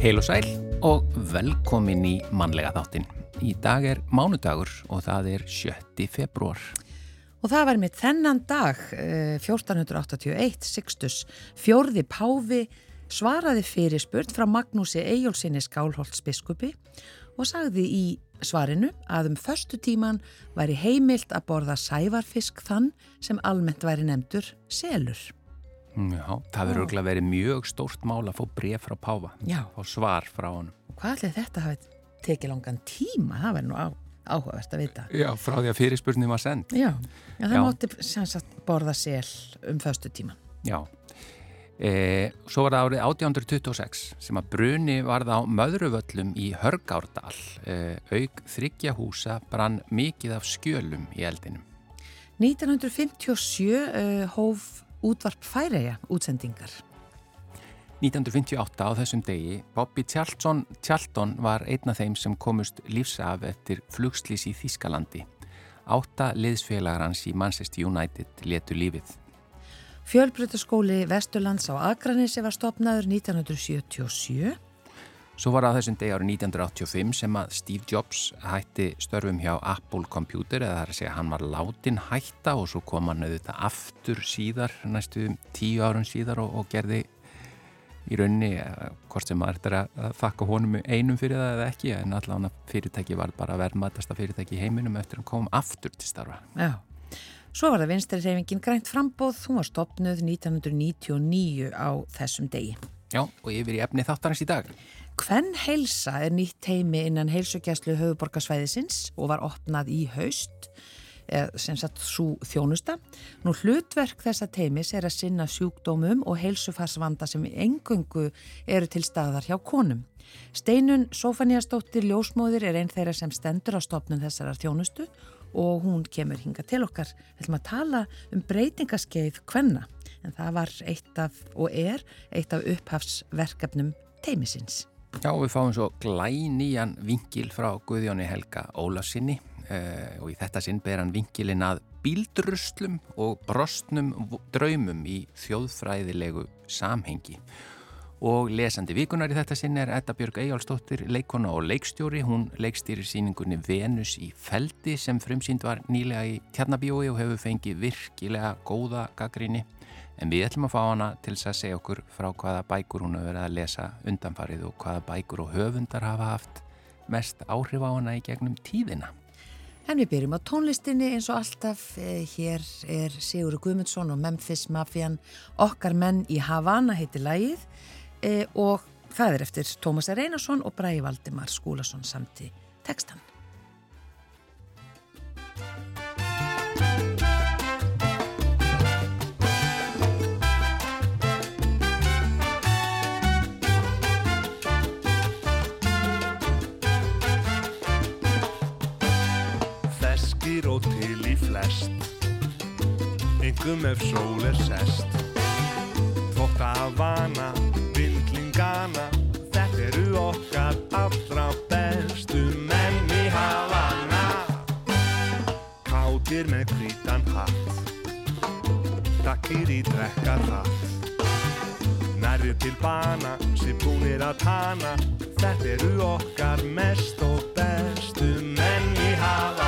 Heil og sæl og velkomin í mannlega þáttin. Í dag er mánudagur og það er 7. februar. Og það var með þennan dag, eh, 1481, Sixtus, fjórði Páfi, svaraði fyrir spurt frá Magnúsi Eyjólfsinni Skálholtsbiskupi og sagði í svarinu að um förstu tíman væri heimilt að borða sævarfisk þann sem almennt væri nefndur selur. Já, það verður örgulega verið mjög stórt mál að fá bref frá Páfa. Fá svar frá honum. Og hvað allir þetta hafi tekið langan tíma? Það verður nú á, áhugavert að vita. Já, frá því að fyrirspurning var send. Já, já það Já. mátti sagt borða sel um förstu tíman. Já. E, svo var það árið 1826 sem að bruni varð á Möðruvöllum í Hörgárdal. E, auk þryggja húsa brann mikið af skjölum í eldinum. 1957 uh, hóf útvarp færeja útsendingar. 1958 á þessum degi, Bobby Charlton, Charlton var einn af þeim sem komust lífsaf eftir flugslís í Þískalandi. Átta liðsfélagar hans í Manchester United letu lífið. Fjölbrutaskóli Vesturlands á Akranesi var stopnaður 1977. Svo var það þessum degi árið 1985 sem að Steve Jobs hætti störfum hjá Apple Computer eða það er að segja að hann var látin hætta og svo kom hann auðvitað aftur síðar, næstu tíu árun síðar og, og gerði í raunni, eh, hvort sem maður er að, þakka honum einum fyrir það eða ekki en allavega fyrirtæki var bara verðmatasta fyrirtæki í heiminum eftir að hann kom aftur til starfa. Já. Svo var það vinstri reyfingin grænt frambóð, hún var stopnuð 1999 á þessum degi. Já, og yfir í efni þáttarins í dag. Hvenn heilsa er nýtt teimi innan heilsugjæslu höfuborgarsvæðisins og var opnað í haust, sem sagt svo þjónusta. Nú hlutverk þessa teimis er að sinna sjúkdómum og heilsufarsvanda sem engöngu eru til staðar hjá konum. Steinun Sofaniastóttir Ljósmóðir er einn þeirra sem stendur á stopnum þessarar þjónustu og hún kemur hinga til okkar. Við ætlum að tala um breytingaskeið hvenna en það var eitt af og er eitt af upphafsverkefnum teimisins. Já, við fáum svo glænýjan vingil frá Guðjóni Helga Ólafsinni uh, og í þetta sinn ber hann vingilin að bíldruslum og brostnum draumum í þjóðfræðilegu samhengi. Og lesandi vikunar í þetta sinn er Edda Björg Eyjálfsdóttir, leikona og leikstjóri. Hún leikstýrir síningunni Venus í feldi sem frumsýnd var nýlega í Tjarnabíói og hefur fengið virkilega góða gaggrinni. En við ætlum að fá hana til þess að segja okkur frá hvaða bækur hún hefur verið að lesa undanfarið og hvaða bækur og höfundar hafa haft mest áhrif á hana í gegnum tíðina. En við byrjum á tónlistinni eins og alltaf. Eh, hér er Sigur Guðmundsson og Memphis Mafian Okkar menn í Havana heitir lægið eh, og það er eftir Tómas R. Einarsson og Bræði Valdimar Skúlason samt í textan. Feskir og til í flest. Engum ef sól er sest. Þokka að vana, vindlingana Þetta eru okkar allra bestu menn í Havana. Kátir með hvítan hatt Takkir í drekka rætt Nærri til bana, sem búnir að tana Þetta eru okkar mest og bestu menn í Havana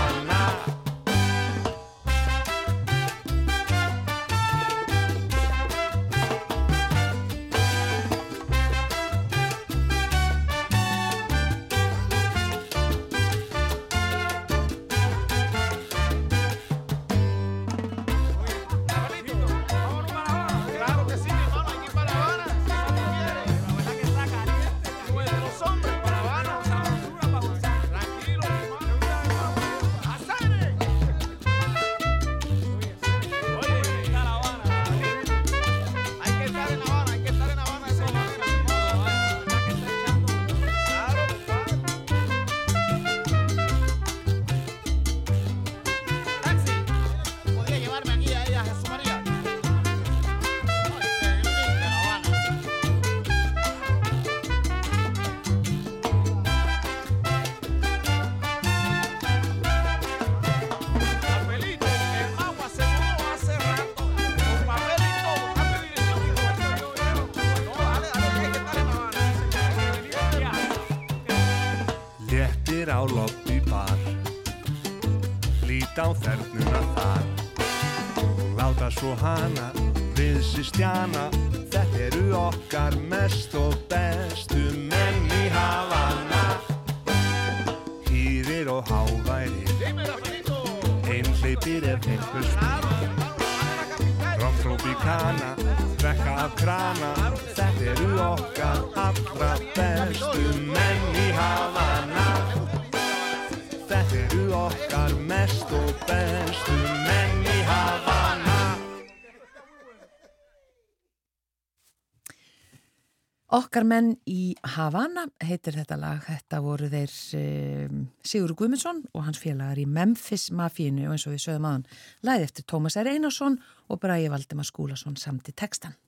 við Okkar menn í Havana heitir þetta lag. Þetta voru þeir um, Sigur Guðmundsson og hans félagar í Memphis Mafínu og eins og við sögum aðan lagði eftir Tómas R. Einarsson og Bræði Valdimar Skúlason samt í textan.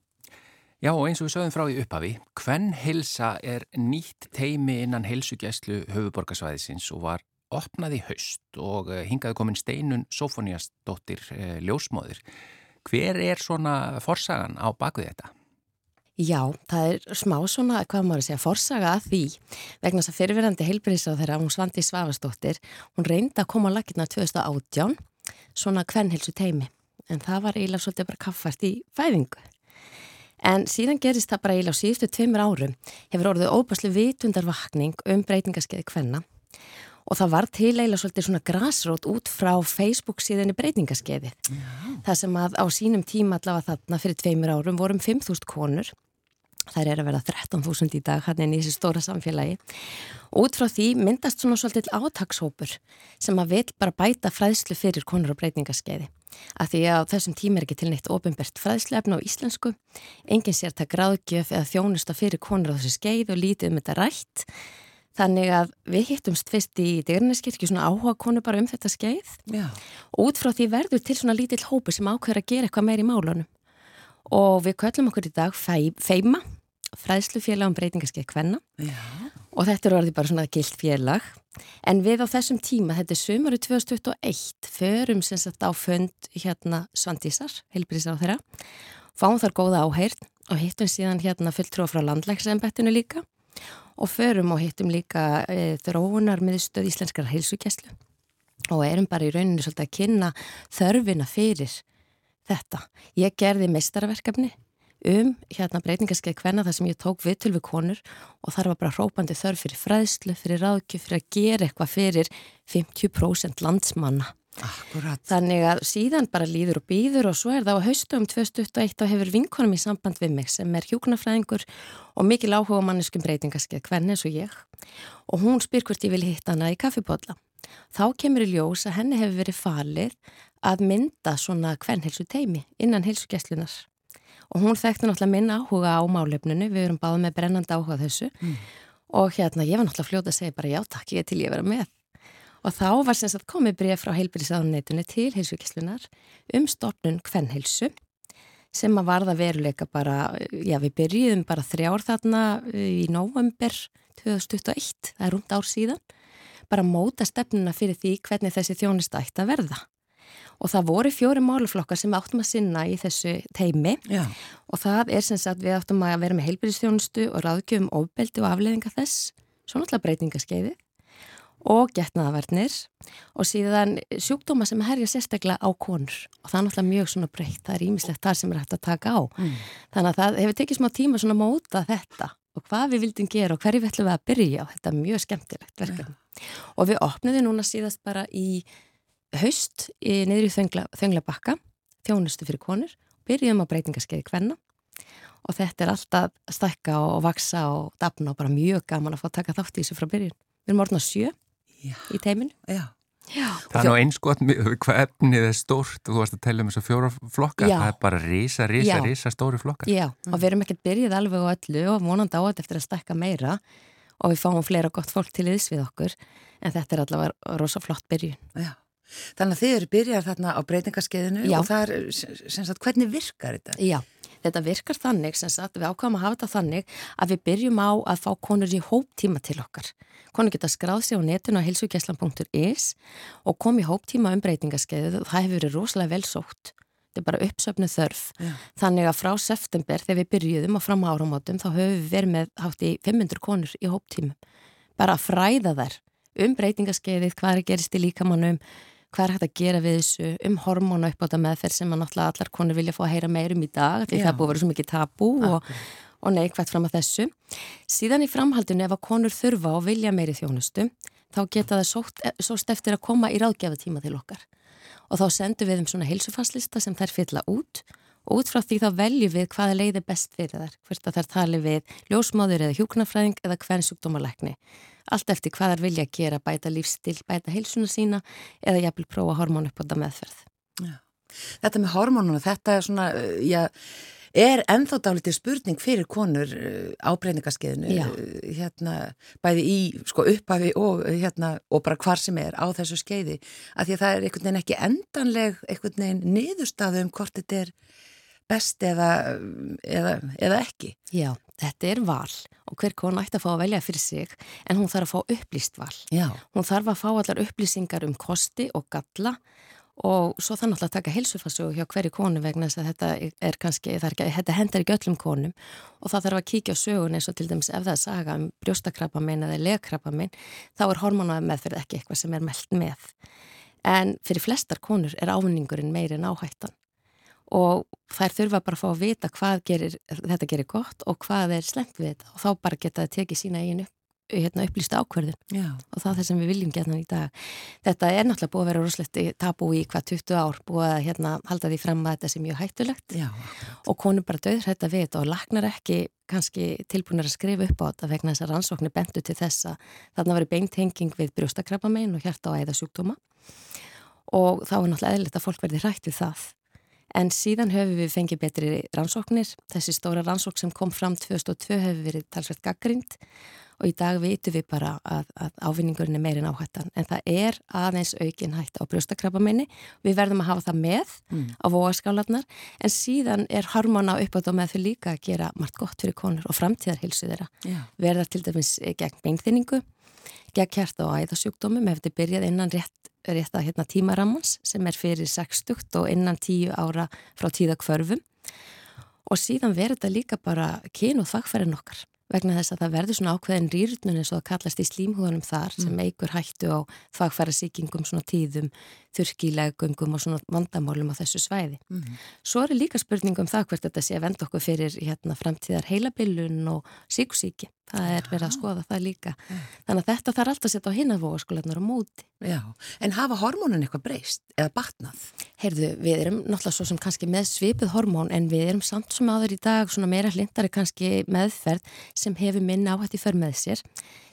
Já og eins og við sögum frá í upphafi, hvern hilsa er nýtt teimi innan helsugæslu höfuborgarsvæðisins og var opnað í haust og eh, hingaði komin steinun Sofóniasdóttir eh, ljósmóðir. Hver er svona forsagan á bakvið þetta? Já, það er smá svona, hvað maður að segja, forsaga að því vegna þess að fyrirverandi heilbyrðisráð þeirra, hún Svandi Svavastóttir, hún reyndi að koma á lakirna 2018, svona kvennhilsu teimi, en það var eiginlega svolítið bara kaffast í fæðingu. En síðan gerist það bara eiginlega síðustu tveimur árum, hefur orðið óbærslu vitundarvakning um breytingaskeiði kvenna og það var til eiginlega svolítið svona grasrót út frá Facebook síðan í breytingaskeiði. Það sem að á sínum tíma allavega þarna fyrir tveimur árum vorum 5.000 konur. Þær er að vera 13.000 í dag hann er í þessu stóra samfélagi. Út frá því myndast svona svolítið átakshópur sem að vil bara bæta fræðslu fyrir konur og breytingaskeiði. Af því að þessum tíma er ekki til neitt ofinbært fræðsluefna á íslensku. Enginn sér það gráðgjöf eða þjónusta fyrir konur á þessu skeið og lítið um þetta rætt þannig að við hittumst fyrst í Degarneskirkju svona áhuga konur bara um þetta skeið. Já. og út frá því verður til svona lítill hópu sem ákveður að gera eitthvað meir í málunum. Og við köllum okkur í dag fei, feima, fræðslufélag um breytingarskeið kvenna. Já. og þetta er orðið bara svona gilt félag. En við á þessum tíma, þetta er sömuru 2021, förum sem sagt á fönd hérna Svandísar heilbrísar á þeirra, fáum þar góða áheyrn og hittum síðan hérna fulltrúa frá landlæksembættinu líka og förum og hittum líka e, þróunar miðstöð íslenskar heilsugæslu og erum bara í rauninu svolítið að kynna þörfina fyrir þetta. Ég gerði meistarverkefni um hérna breytingarskeið hvenna þar sem ég tók viðtöl við konur og þar var bara hrópandi þörf fyrir fræðslu, fyrir ráðgjöf, fyrir að gera eitthvað fyrir 50% landsmanna. Akkurat. Þannig að síðan bara líður og býður og svo er það á haustum 2021 og hefur vinkonum í samband við mig sem er hjúknarfræðingur og mikil áhuga manneskum breytingarskeið hvenna eins og ég og hún spyr hvort ég vil hitta hana í kaffibotla. Þá kemur í ljós að henni hefur verið falið að mynda svona hvernhelsu teimi innan helsugæslunar og hún þekkti náttúrulega minna áhuga á málefninu, við erum báð með brennandi áhuga þessu mm. og hérna ég var náttúrulega fljóta að segja bara já takk, ég er til ég vera með og þá var sem sagt komið bregð frá heilbyrðisáðuneytunni til helsugæslunar um stofnun hvernhelsu sem að varða veruleika bara, já við byrjuðum bara þrjár þarna í november 2021, það er rúmt ár síðan bara móta stefnuna fyrir því hvernig þessi þjónist ætti að verða. Og það voru fjóri máluflokkar sem við áttum að sinna í þessu teimi Já. og það er sem sagt við áttum að vera með heilbyrðistjónustu og ráðgjöfum ofbeldi og afleðinga þess, svo náttúrulega breytingaskeiði og getnaðavarnir og síðan sjúkdóma sem herja sérstaklega á konur og það er náttúrulega mjög svona breytt, það er ímislegt þar sem er hægt að taka á. Mm. Þannig að það hefur tekið smá tíma svona móta þetta og hvað við vildum gera og hverju við ætlum við að byrja á þetta er mjög skemmtilegt verkefni. Ja. Og við opniðum núna síðast bara í haust í, niður í þöngla, þöngla bakka, þjónustu fyrir konur, byrjum á breytingaskeiði hvenna og þetta er alltaf stakka og, og vaksa og dapna og bara mjög gaman að fá að taka þátt í þessu frá byrjun. Við erum orðin á sjö Já. í teiminu. Já. Já. Það er nú eins gott hvað efnið er stórt og þú varst að tella um þessu fjóra flokkar, Já. það er bara risa, risa, Já. risa stóri flokkar. Já, og við erum ekkert byrjuð alveg á öllu og vonandi á þetta eftir að stakka meira og við fáum fleira gott fólk til yðs við okkur en þetta er allavega rosa flott byrjun. Já. Þannig að þið eru byrjar þarna á breytingarskeiðinu og það er, sem sagt, hvernig virkar þetta? Já, þetta virkar þannig sem sagt, við ákvæmum að hafa þetta þannig að við byrjum á að fá konur í hóptíma til okkar. Konur geta skráð sig á netinu á hilsugjæslan.is og kom í hóptíma um breytingarskeiðu og það hefur verið rosalega vel sótt. Þetta er bara uppsöfnu þörf. Já. Þannig að frá september þegar við byrjuðum og fram á áramótum þá höfum við verið með hátt í 500 konur í hóptímum. Bara að fræða þær um breytingarskeiðið, hvað er gerist í líkamannum, hvað er hægt að gera við þessu um hormónu upp á þetta meðferð sem að náttúrulega allar konur vilja fá að heyra meirum í dag því Já. það búið að vera svo mikið tabú og, og neikvægt fram að þessu. Síðan í framhaldinu ef að konur þurfa og vilja meiri þjónustu þá geta það sótt, sóst eftir að koma í ráðgjafatíma til okkar og þá sendum við um svona heilsufarslista sem þær fylla út og út frá því þá veljum við hvaða leið er best fyrir þær, hvert að þær tali við ljósmáður eða hjúknarfræðing eða hvern sjúkdómalækni. Allt eftir hvað þær vilja gera, bæta lífstil, bæta heilsuna sína eða jafnvel prófa hormón upp á þetta meðferð. Þetta með hormónuna, þetta er svona, uh, já, er ennþá dálítið spurning fyrir konur uh, á breyningaskeiðinu, Já. uh, hérna, bæði í sko upphafi og, hérna, og bara hvar sem er á þessu skeiði, af því að það er einhvern veginn ekki endanleg einhvern veginn niðurstaðu um hvort þetta er best eða, eða, eða ekki. Já, þetta er val og hver kona ætti að fá að velja fyrir sig en hún þarf að fá upplýst val. Já. Hún þarf að fá allar upplýsingar um kosti og galla og svo þannig að taka heilsufarsögu hjá hverju konu vegna þess að þetta er kannski, er ekki, þetta hendar ekki öllum konum og það þarf að kíkja á sögun eins og til dæmis ef það er saga um brjóstakrabbamein eða legkrabbamein þá er hormonaði meðferð ekki eitthvað sem er meld með. En fyrir flestar konur er ávinningurinn meiri en áhættan og þær þurfa bara að fá að vita hvað gerir, þetta gerir gott og hvað er slemt við þetta og þá bara geta það tekið sína eiginu hérna, upplýsta ákverðin Já. og það er það sem við viljum geta í dag. Þetta er náttúrulega búið að vera roslegt tabú í hvað 20 ár búið að hérna, halda því fram að þetta sé mjög hættulegt Já. og konur bara döður þetta við þetta og lagnar ekki kannski tilbúinir að skrifa upp á þetta vegna þess að rannsóknir bentu til þess að þarna var beintenging við brjóstakrabbamein og hjarta og æðasjúkdóma og þá er náttúrulega eðlilegt að fólk verði hrætt við það. En síðan höfum við fengið betri rannsóknir. Þessi stóra rannsók sem kom fram 2002 hefur verið talsveit gaggrind og í dag vitum við bara að, að ávinningurinn er meirinn áhættan. En það er aðeins aukin hætt á brjóstakrabbaminni. Við verðum að hafa það með á vóaskálarnar. En síðan er hormona uppátt á með þau líka að gera margt gott fyrir konur og framtíðarhilsu þeirra. Já. Verða til dæmis gegn beinþinningu, gegn hjarta og æðasjúkdómum ef þetta byrjað innan rétt, rétt að hérna, tímarammans sem er fyrir 60 og innan 10 ára frá tíðakvörfum. Og síðan verður þetta líka bara kyn og þvakkfærin okkar vegna þess að það verður svona ákveðin rýrnun eins og það kallast í slímhúðunum þar sem eigur hættu á þvakkfæra síkingum svona tíðum, þurrkilegungum og svona vandamálum á þessu svæði. Svo er líka spurning um það hvert þetta sé að venda okkur fyrir hérna, framtíðar heilabillun og síkusíki. Það er verið að skoða það líka. Þannig að þetta þarf alltaf að setja á hinavóaskólanar á móti. Já. En hafa hormónin eitthvað breyst eða batnað? Heyrðu, við erum náttúrulega svo sem kannski með svipið hormón en við erum samt sem aður í dag svona meira hlindari kannski meðferð sem hefur minna áhætt í för með sér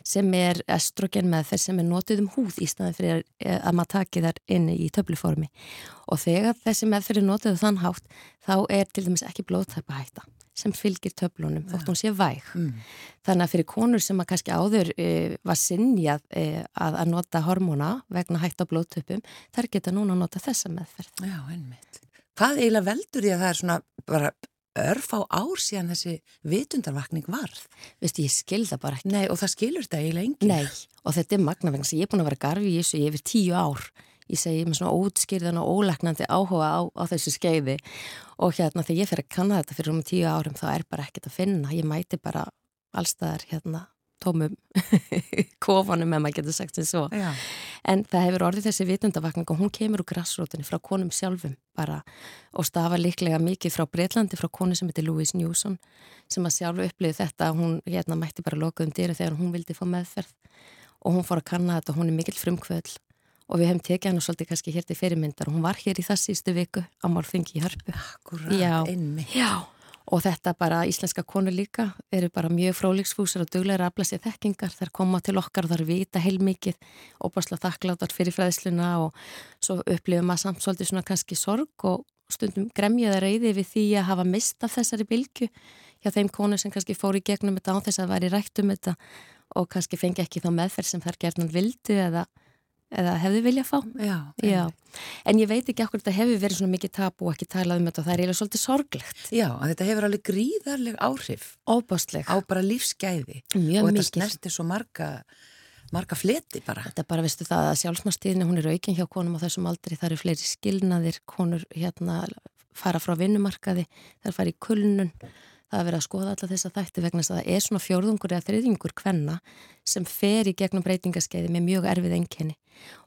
sem er estrogen meðferð sem er notið um húð í staðin fyrir að maður taki þar inni í töfluformi og þegar þessi meðferð er notið um þann hátt þá er til dæmis ekki blóðtæpa hætta sem fylgir töflunum þótt hún sé væg. Mm. Þannig að fyrir konur sem að kannski áður e, var sinjað e, að, að nota hormóna vegna hætt á blóðtöpum, þær geta núna að nota þessa meðferð. Já, einmitt. Hvað eiginlega veldur því að það er svona bara örf á ár síðan þessi vitundarvakning varð? Veistu, ég skil það bara ekki. Nei, og það skilur þetta eiginlega enginn. Nei, og þetta er magna vegna ég er búin að vera garfi í þessu yfir tíu ár. Ég segi með svona ótskýrðan og ólegnandi áhuga á, á þessu skeiði og hérna þegar ég fer að kanna þetta fyrir um tíu árum þá er bara ekkert að finna. Ég mæti bara allstaðar hérna tómum kofanum ef maður getur sagt sem svo. Já. En það hefur orðið þessi vitundavakning og hún kemur úr grassrótunni frá konum sjálfum bara og stafa líklega mikið frá Breitlandi, frá konu sem heitir Louise Newson sem að sjálfu upplýði þetta að hún hérna mætti bara lokaðum dyru þegar hún vildi fá meðferð og hún fór að kanna þetta og hún er mikill frumkvöld og við hefum tekið hann og svolítið kannski hér til fyrirmyndar og hún var hér í það sístu viku á málþingi í Hörpu. Akkurát, Já. einmitt. Og þetta bara, íslenska konur líka eru bara mjög fróliksfúsar og duglegar að afla sér þekkingar. Þær koma til okkar þær vita heilmikið bara þakkláttar fyrir fræðsluna og svo upplifum maður samt svolítið svona kannski sorg og stundum gremjaða reyði við því að hafa mist af þessari bylgu hjá þeim konur sem kannski fóru í gegnum þetta á þess að væri rætt um þetta og kannski fengi ekki þá meðferð sem þær gerðan vildu eða, eða hefðu vilja fá. Já, Já, en ég veit ekki okkur þetta hefur verið svona mikið tapu og ekki talað um þetta og það er eiginlega svolítið sorglegt. Já, að þetta hefur alveg gríðarleg áhrif Óbástleg. á bara lífsgæði Mjög og þetta mikið. snerti svo marga, marga fleti bara. Þetta er bara, veistu það, að sjálfsmarstíðinni hún er aukin hjá konum á þessum aldri, það eru fleiri skilnaðir, konur hérna fara frá vinnumarkaði, þær fara í kulnun, Það er verið að skoða alla þessa þætti vegna þess að það er svona fjórðungur eða þriðjungur kvenna sem fer í gegnum breytingaskeiði með mjög erfið enginni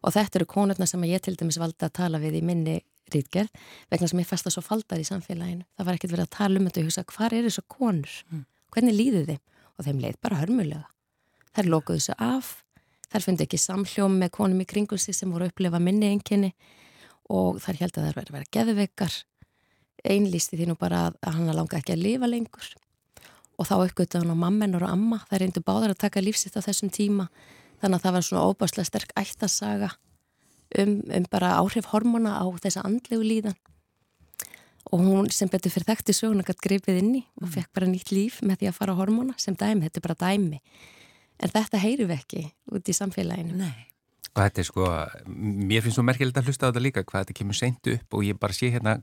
og þetta eru konurna sem ég til dæmis valdi að tala við í minni rítgerð vegna sem ég fasta svo faldar í samfélaginu. Það var ekkert verið að tala um þetta og hugsa hvað er þessu konur? Hvernig líður þeim? Og þeim leið bara hörmulega. Þær lokuðu þessu af, þær fundi ekki samhljóm með konum í kringum sig sem voru að upplifa minni enginni og þær held að þær verið að vera geðveikar einlýsti því nú bara að hann langa ekki að lifa lengur. Og þá uppgötu hann á mammenur og amma. Það reyndu báðar að taka lífsitt á þessum tíma. Þannig að það var svona óbáslega sterk ættasaga um, um bara áhrif hormona á þessa andlegu líðan. Og hún sem betur fyrir þekkti söguna gætt gripið inni og fekk bara nýtt líf með því að fara hormona sem dæmi, þetta er bara dæmi. En þetta heyru við ekki út í samfélaginu. Nei. Og þetta er sko, mér finnst svo merkilegt að hlusta á þetta líka hvað þetta kemur seint upp og ég bara sé hérna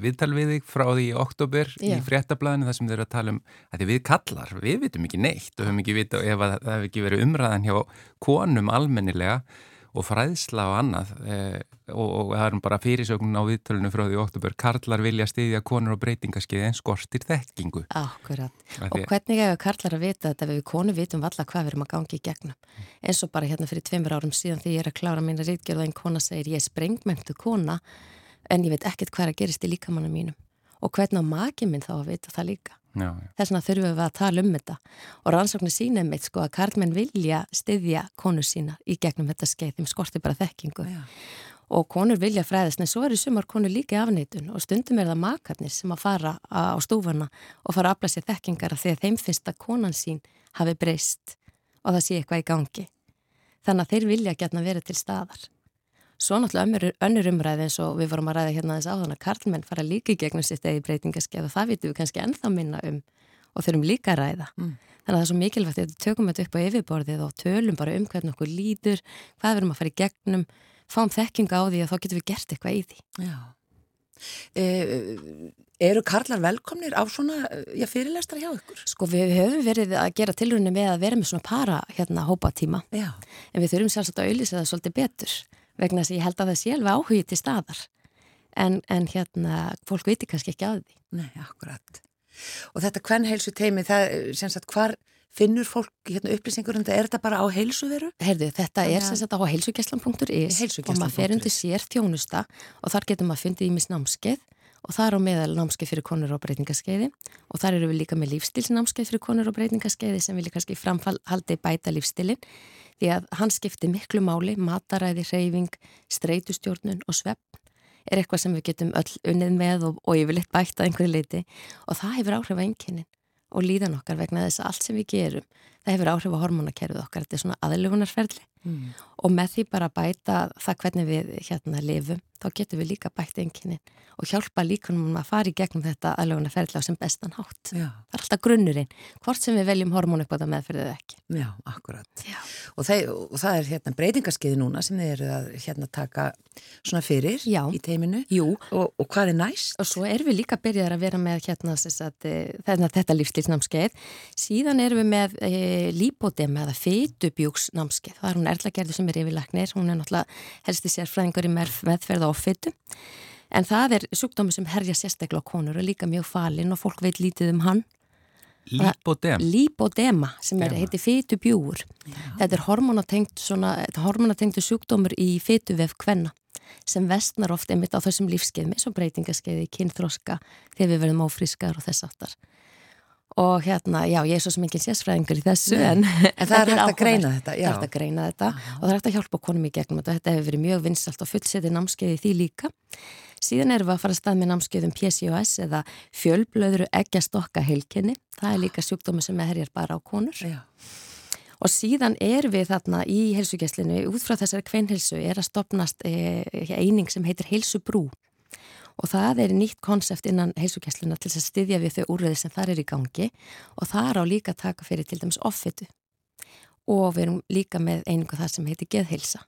viðtal við þig frá því í oktober Já. í fréttablaðinu þar sem þeir eru að tala um að við kallar, við vitum ekki neitt og höfum ekki vita ef að það hefur ekki verið umræðan hjá konum almennilega og fræðsla og annað eh, og, og það er bara fyrirsögnin á viðtölunum frá því oktober, karlar vilja stiðja konur og breytingaskeiði en skortir þekkingu. Akkurat, og því- hvernig hefur karlar að vita þetta? Við konu vitum valla hvað við erum að gangi í gegnum. Eins og bara hérna fyrir tveimur árum síðan því ég er að klára mína rítgerð og einn kona segir ég er sprengmentu kona en ég veit ekkert hvað er að gerist í líkamannu mínum. Og hvernig á makið minn þá að vita það líka. Þess vegna þurfum við að tala um þetta. Og rannsóknir sína meitt sko að karlmenn vilja styðja konur sína í gegnum þetta skeið, þeim skorti bara þekkingu. Já. og konur vilja fræðast en svo eru sumar konur líka í afneitun. Og stundum er það makarnir sem að fara á stúfana og fara að afla sér þekkingar af því að þeim finnst að konan sín hafi breyst og það sé eitthvað í gangi. Þannig að þeir vilja gætna vera til staðar Svo náttúrulega önnur, umræði eins og við vorum að ræða hérna þess áðan að karlmenn fara líka í gegnum sitt eða breytingaskeið og það vitum við kannski ennþá minna um og þurfum líka að ræða. Mm. Þannig að það er svo mikilvægt að við tökum þetta upp á yfirborðið og tölum bara um hvernig okkur líður, hvað við erum að fara í gegnum, fáum þekkinga á því og þá getum við gert eitthvað í því. E, eru karlar velkomnir á svona já, fyrirlestra hjá ykkur? Sko við höfum verið að gera tilrunni með að vera með svona para hérna hópatíma Já. en við þurfum sjálfsagt að auðlýsa það svolítið betur vegna þess að ég held að það sé alveg áhugið til staðar en, en hérna fólk viti kannski ekki að því. Nei, akkurat. Og þetta kvennheilsu teimi, það, sem sagt, hvar finnur fólk hérna, upplýsingur um þetta? Er þetta bara á heilsuveru? Heyrðu, þetta er sem sagt á Heilsugæslan og maður fer undir sér þjónusta og þar getur maður fundið ímis námskeið og þar á meðal námskeið fyrir konur og breytingaskeiði. Og þar eru við líka með lífstilsnámskeið fyrir konur og breytingaskeiði sem vilja kannski framhaldi bæta lífstilin því að hann skiptir miklu máli, mataræði, reyfing, streitustjórnun og svepp er eitthvað sem við getum öll unnið með og, og yfirleitt bætt að einhverju leiti og það hefur áhrif á einnkynnin og líðan okkar vegna þess að allt sem við gerum það hefur áhrif á hormonakerfið okkar þetta er svona aðlugunarferðli Mm. og með því bara bæta það hvernig við hérna lifum, þá getum við líka bætt einnkynnin og hjálpa líkunum að fara í gegnum þetta aðlugunarferðli á sem bestan hátt. Já, Það er alltaf grunnurinn, hvort sem við veljum upp á það meðferðið ekki. já, akkurat. Já. Og, þeir, og það er hérna breytingarskeiði núna sem þið eru að hérna taka svona fyrir Já. í teiminu. Jú, Og, og hvað er næst? og svo erum við líka byrjaðar að vera með hérna sagt, eh, þetta, lífstilsnámskeið síðan erum við með e, líbódem eða fytubjúksnámskeið það er hún Erla Gerður sem er yfirlæknir. Hún er náttúrulega helsti sérfræðingur í meðf- meðferð á fytu en það er sjúkdómi sem herja sérstaklega á konur og líka mjög falinn og fólk veit lítið um hann. Líbodem. líbódema sem er, heitir fytubjúur þetta er hormonatengt sjúkdómur í fytuvef kvenna sem vestnar oft einmitt á þessum lífskeið með svo breytingaskeiði, kynþroska þegar við verðum ófrískar og þess aftar og hérna, já, ég er svo sem enginn sérsfræðingur í þessu en, En það er hægt að greina þetta, það er hægt að greina þetta. Og það er hægt að hjálpa konum í gegnum þetta. Þetta hefur verið mjög vinsalt og fullsetið námskeiði því líka. Síðan erum við að fara að stað með námskeiðum PCOS eða fjölblöðru eggjastokka heilkenni. Það er líka sjúkdómi sem herjar bara á konur. Já, Og síðan er við þarna í heilsugjæslinu, út frá þessari kveinheilsu, er að stopnast e, eining sem heitir heilsubrú. Og það er nýtt konsept innan heilsugjæsluna til að styðja við þau úrreði sem þar er í gangi og það á líka taka fyrir til dæmis offitu. Og við erum líka með einingu það sem heitir geðheilsa.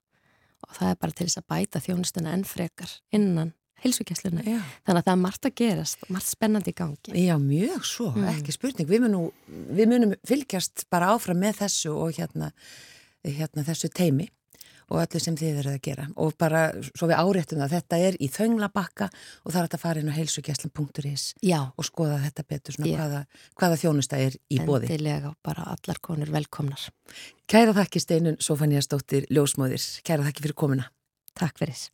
Og það er bara til þess að bæta þjónustuna enn frekar innan heilsugjæsluna. já. Þannig að það er margt að gerast, margt spennandi í gangi. Já, mjög svo, Mm. ekki spurning. Við munum, við munum fylgjast bara áfram með þessu og hérna, hérna þessu teimi og öllu sem þið verið að gera og bara svo við áréttum það, þetta er í þönglabakka og það er að fara inn á heilsugjæslan.is og skoða þetta betur svona hvaða, hvaða þjónusta er í bóði. Endilega bara allar konur velkomnar. Kæra þakki Steinun Sofania Stóttir Ljósmóðir, kæra þakki fyrir komuna. Takk fyrir.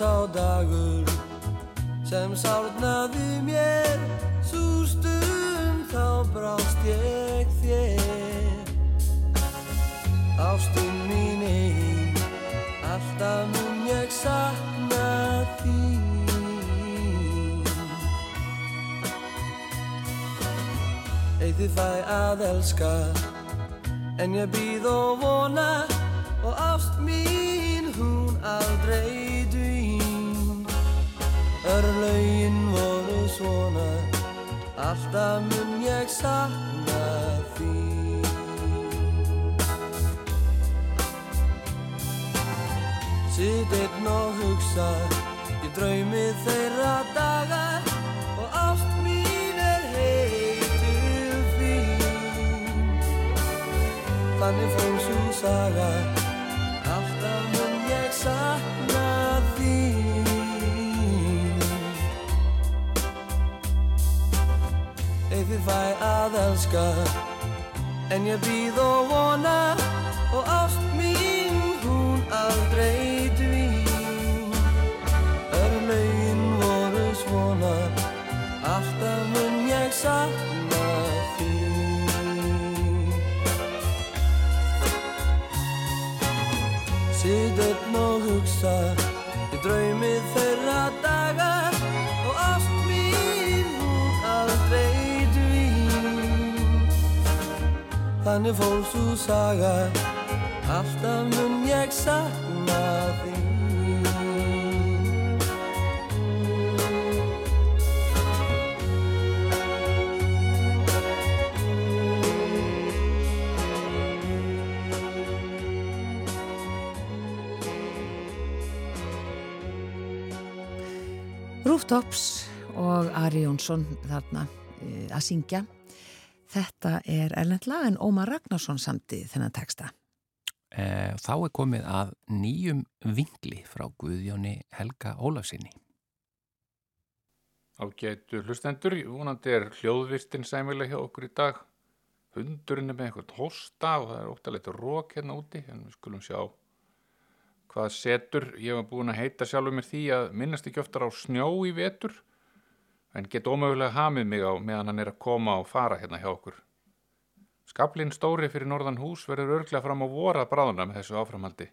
Sá dagur sem sárnaði mér. Svo stund þá brást ég þér. Ástinn mín einn Alltaf mun ég sakna þín. Eitt þið fæ að elska En ég býð og vona Og ást mín hún aldrei Alltaf mun ég sakna því Sitt einn og hugsa Ég draumi þeirra daga Og ást mín er heitur þín Þannig fór svo saga ég fæ að elska. En ég býð og vona og ást mín hún aldrei dvín. Örlaugin voru svona Alltaf mun ég sakna Þannig fór svo saga. Alltaf mun ég sakna þín. Rooftops og Ari Jónsson þarna uh, að syngja Þetta er erlendla en Ómar Ragnarsson samti þennan texta. E, þá er komið að nýjum vingli frá Guðjóni Helga Ólafsinni. Ágætu hlustendur, vonandi er hljóðvistin sæmilega hjá okkur í dag. Hundurinn er með eitthvað hósta og það er óttalegt rók hérna úti, en við skulum sjá hvað setur. Ég var búin að heita sjálfur mér því að minnast ekki oftar á snjó í vetur en get ómögulega hamið mig á meðan hann er að koma og fara hérna hjá okkur. Skablinn stóri fyrir norðan hús verður örglega fram á vorað bráðuna með þessu áframhaldi.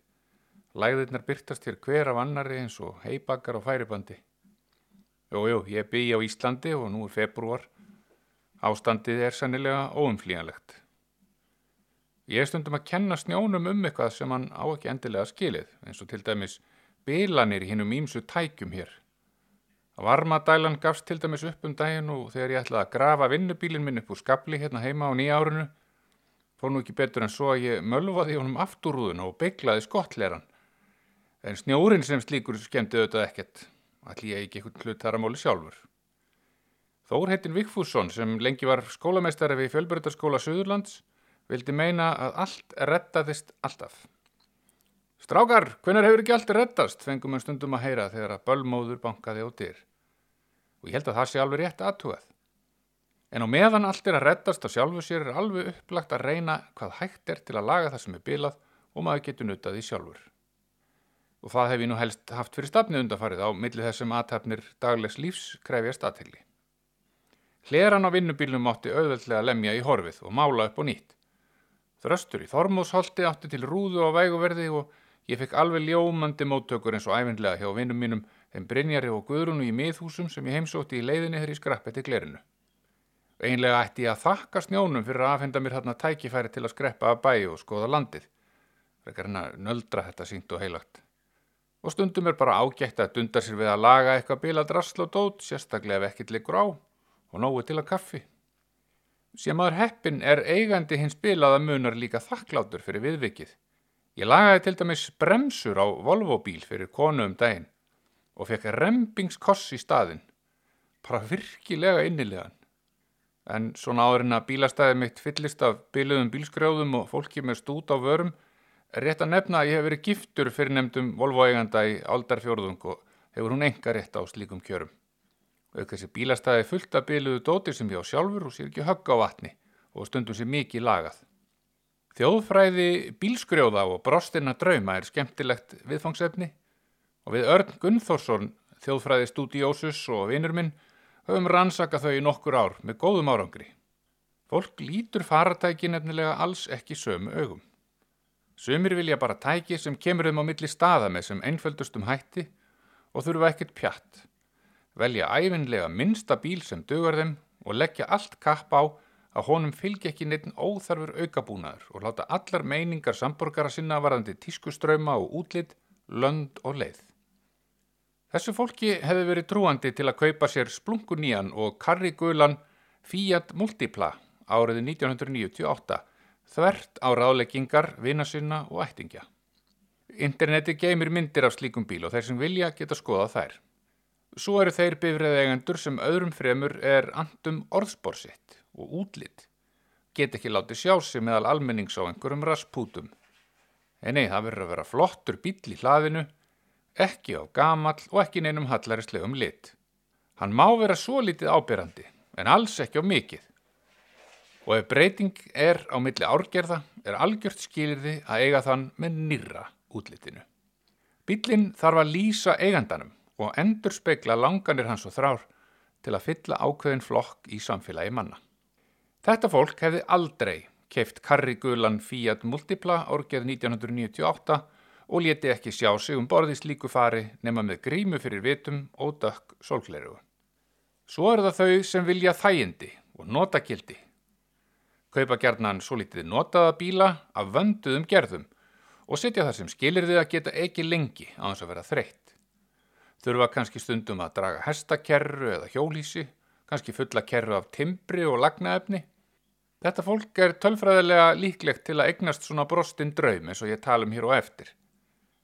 Læðirnar byrtast hér hver af annari eins og heibakkar og færibandi. Jújú, ég bý á Íslandi og nú er februar. Ástandið er sannilega óumflíjanlegt. Ég er stundum að kenna snjónum um eitthvað sem hann á ekki endilega skilið, eins og til dæmis bilanir hinnum ímsu tækjum hér. Varmadælan gafst til dæmis upp um daginn og þegar ég ætlaði að grafa vinnubílinn minn upp úr skabli hérna heima á nýja árinu fór nú ekki betur en svo að ég mölvaði honum afturrúðuna og bygglaði skottleran. En snjórin sem slíkur skemmti auðvitað ekkert. Allir ég ekki eitthvað hlut þar að móli sjálfur. Þór heitin Vigfússon sem lengi var skólameistari við Fjölbjörnarskóla Suðurlands vildi meina að allt rettaðist alltaf. Strákar, hvernig hefur ekki allt rettast, fengum við stundum að heyra þegar að bölmóður bankaði á dyr. Og ég held að það sé alveg rétt aðtúað. En á meðan allt er að rettast á sjálfu sér er alveg upplagt að reyna hvað hægt er til að laga það sem er bilað og maður getur nutað í sjálfur. og það hef ég nú helst haft fyrir stafni undanfarið á milli þessum aðtapnir daglegs lífs krefjast aðtegli. Hleran á vinnubílnum átti auðveldlega að lemja í horfið og mála upp og nýtt. Þröstur í Þormóðsholti átti til rúðu á væguverði og ég fekk alveg ljómandi móttökur eins og æfinlega hjá vinnum mínum þeim Brynjari og Guðrunu í miðhúsum sem ég heimsótti í leiðinni þegar ég skrappetti glerinu. Einlega ætti ég að þakka snjónum fyrir að afhenda mér hérna tækifæri til að skreppa að bæju og skoða landið. Frekar hérna nöldra þetta sínt og heilagt. Og stundum er bara ágætt að dunda sér við að laga eitthvað bila drasl og dót, sérstaklega ef ekkit liggur á og nógu til að kaffi. Sem aður heppin er eigandi hins bilaða munar líka þakklátur fyrir viðvikið. Ég lagaði til dæmis bremsur á Volvo-bíl fyrir konu um daginn og fekk rempingskoss í staðin. Bara virkilega innilegan. En svona áðurinn að bílastæði mitt fyllist af biluðum bílskrjóðum og fólki með stút á vörum er rétt að nefna að ég hef verið giftur fyrir nefndum Volvo-eiganda í aldarfjörðung og hefur hún enga rétt á slíkum kjörum. Auk þessi bílastæði fullt af biluðu dóti sem ég á sjálfur og sér ekki högg á vatni og stundum sér mikið lagað. Þjóðfræði bílskrjóða og brostina drauma er skemmtilegt viðfangsefni og við Örn Gunnþórsson, þjóðfræði stúdiósus og vinnur minn, höfum rannsaka þau í nokkur ár með góðum árangri. Fólk lítur faratæki nefnilega alls ekki sömu augum. Sumir vilja bara tæki sem kemur þeim á milli staða með sem einföldustum hætti og þurfa ekkert pjatt. Velja æfinlega minsta bíl sem dögur þeim og leggja allt kapp á að honum fylgja ekki neitt óþarfur aukabúnaður og láta allar meiningar samborgara sinna varðandi tískuströma og útlitt, lönd og leið. Þessu fólki hefði verið trúandi til að kaupa sér splunkunían og karrigulan Fiat Multipla árið 1998 þvert á ráðleggingar, vinasinna og ættingja. Interneti geymir myndir af slíkum bíl og þeir sem vilja geta skoðað þær. Svo eru þeir bifræðegendur sem öðrum fremur er andum orðsporsitt og útlitt. Get ekki látið sjá sig meðal almennings á einhverjum raspútum. En nei, það verður að vera flottur bíl í hlaðinu, ekki á gamall og ekki neinum hallarislegum lit. Hann má vera svo litið ábyrrandi, en alls ekki á mikið. Og ef breyting er á milli árgerða, er algjört skilirði að eiga þann með nýra útlitinu. Bílinn þarf að lýsa eigandanum og endur spekla langanir hans og þrár til að fylla ákveðin flokk í samfélagi manna. Þetta fólk hefði aldrei keift karrigulan Fiat Multipla árgeð 1998 og leti ekki sjá sig um borðis líku fari nema með grímu fyrir vitum og dökk sólgleru. Svo er það þau sem vilja þægindi og notakildi. Kaupa gerðnan svo litið notaða bíla af vönduðum gerðum og setja það sem skilir þið að geta ekki lengi á þess að vera þreytt. Þurfa kannski stundum að draga hestakerru eða hjólísi, kannski fulla kerru af timbri og lagnaefni. Þetta fólk er tölfræðilega líklegt til að eignast svona brostinn draum eins og ég tala um hér og eftir.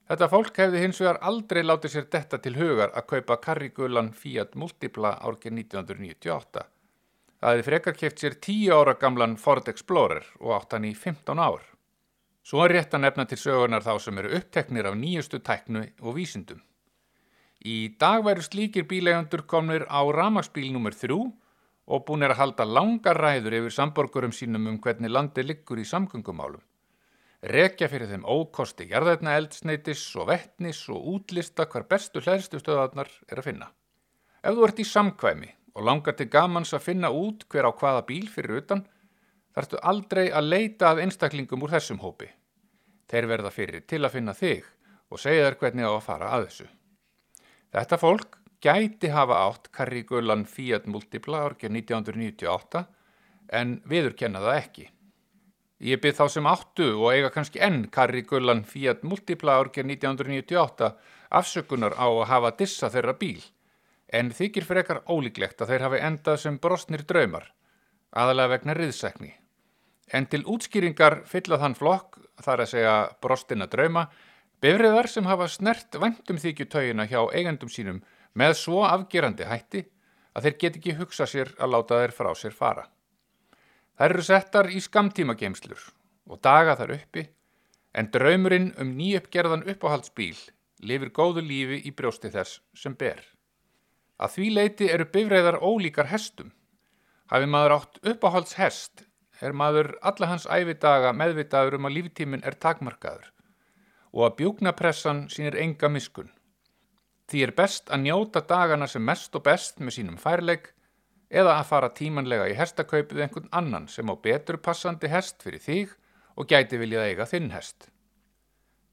Þetta fólk hefði hins vegar aldrei látið sér detta til hugar að kaupa karrigulan Fiat Multipla árið 1998. Það hefði frekar keft sér 10 ára gamlan Ford Explorer og átt hann í 15 ár. Svo er rétt að nefna til sögunar þá sem eru uppteknir af nýjustu tæknu og vísindum. Í dag væru slíkir bílegandur komnir á ramagsbíl nr. 3 og búin er að halda langar ræður yfir samborgurum sínum um hvernig landi liggur í samgöngumálum. Rekja fyrir þeim ókosti jarðætna eldsneitis og vettnis og útlista hvar bestu hlæðstu stöðarnar er að finna. Ef þú ert í samkvæmi og langar til gamans að finna út hver á hvaða bíl fyrir utan, þarftu aldrei að leita að einstaklingum úr þessum hópi. Þeir verða fyrir til að finna þig og segja þér hvernig á að fara að þessu. Þetta fólk gæti hafa átt karrigulan Fiat Multipla árið 1998 en viður kenna það ekki. Ég byrð þá sem áttu og eiga kannski enn karrigulan Fiat Multipla árið 1998 afsökunar á að hafa dissa þeirra bíl en þykir frekar ólíklegt að þeir hafi endað sem brostnir draumar, aðalega vegna riðsækni. En til útskýringar fylla þann flokk, þar að segja brostina drauma, bifriðar sem hafa snert vendum þykjutögina hjá eigendum sínum með svo afgerandi hætti að þeir get ekki hugsa sér að láta þeir frá sér fara. Þær eru settar í skamtíma geimslur og daga þar uppi en draumurinn um nýjöppgerðan uppáhaldsbíl lifir góðu lífi í brjósti þess sem ber. Að því leiti eru bifræðar ólíkar hestum. Hafi maður átt uppáhaldshest er maður alla hans æfidaga meðvitaður um að líftíminn er takmarkaður og að bjúknapressan sínir enga miskun. Því er best að njóta dagana sem mest og best með sínum færleik eða að fara tímanlega í hestakaupið einhvern annan sem á betur passandi hest fyrir þig og gæti viljað eiga þinn hest.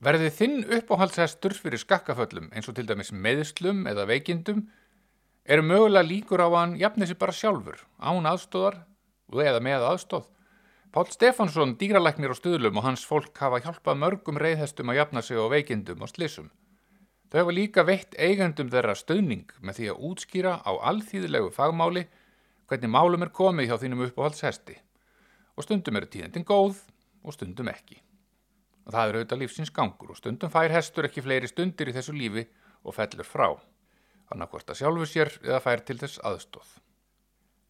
Verði þinn uppáhaldshestur fyrir skakkaföllum eins og til dæmis meðslum eða veikindum eru mögulega líkur á að hann jafni sér bara sjálfur, án aðstóðar eða með aðstóð. Pál Stefánsson, dýralæknir og stuðlum og hans fólk hafa hjálpað mörgum reyðhestum að jafna sig á veikindum og slissum. Þau hafa líka veitt eigendum þeirra stöðning með því að útskýra á alþýðilegu fagmáli hvernig málum er komið hjá þínum uppáhaldshesti. Og stundum eru tíðendin góð og stundum ekki. Og það er auðvitað lífsins gangur og stundum fær hestur ekki fleiri stundir í þessu lífi og fellur frá. Þannig að hvort að sjálfu sér eða fær til þess aðstóð.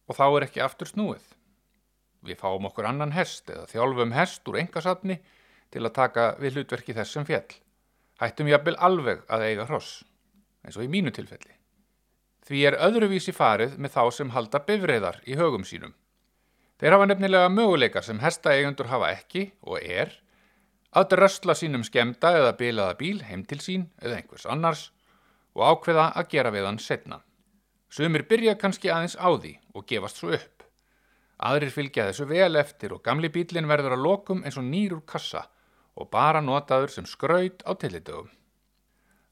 Og þá er ekki aftur snúið. Við fáum okkur annan hest eða þjálfum hest úr engasatni til að taka við hlutverki þessum fjell. Hættum jafnvel alveg að eiga hross, eins og í mínu tilfelli. Því er öðruvísi farið með þá sem halda bifreiðar í högum sínum. Þeir hafa nefnilega möguleikar sem hestaeigundur hafa ekki og er að drösla sínum skemda eða bilaða bíl heim til sín eða einhvers annars og ákveða að gera við hann setna. Sumir byrja kannski aðeins á því og gefast svo upp. Aðrir fylgja þessu vel eftir og gamli bílinn verður að lokum eins og nýr úr kassa og bara notaður sem skraut á tillidögum.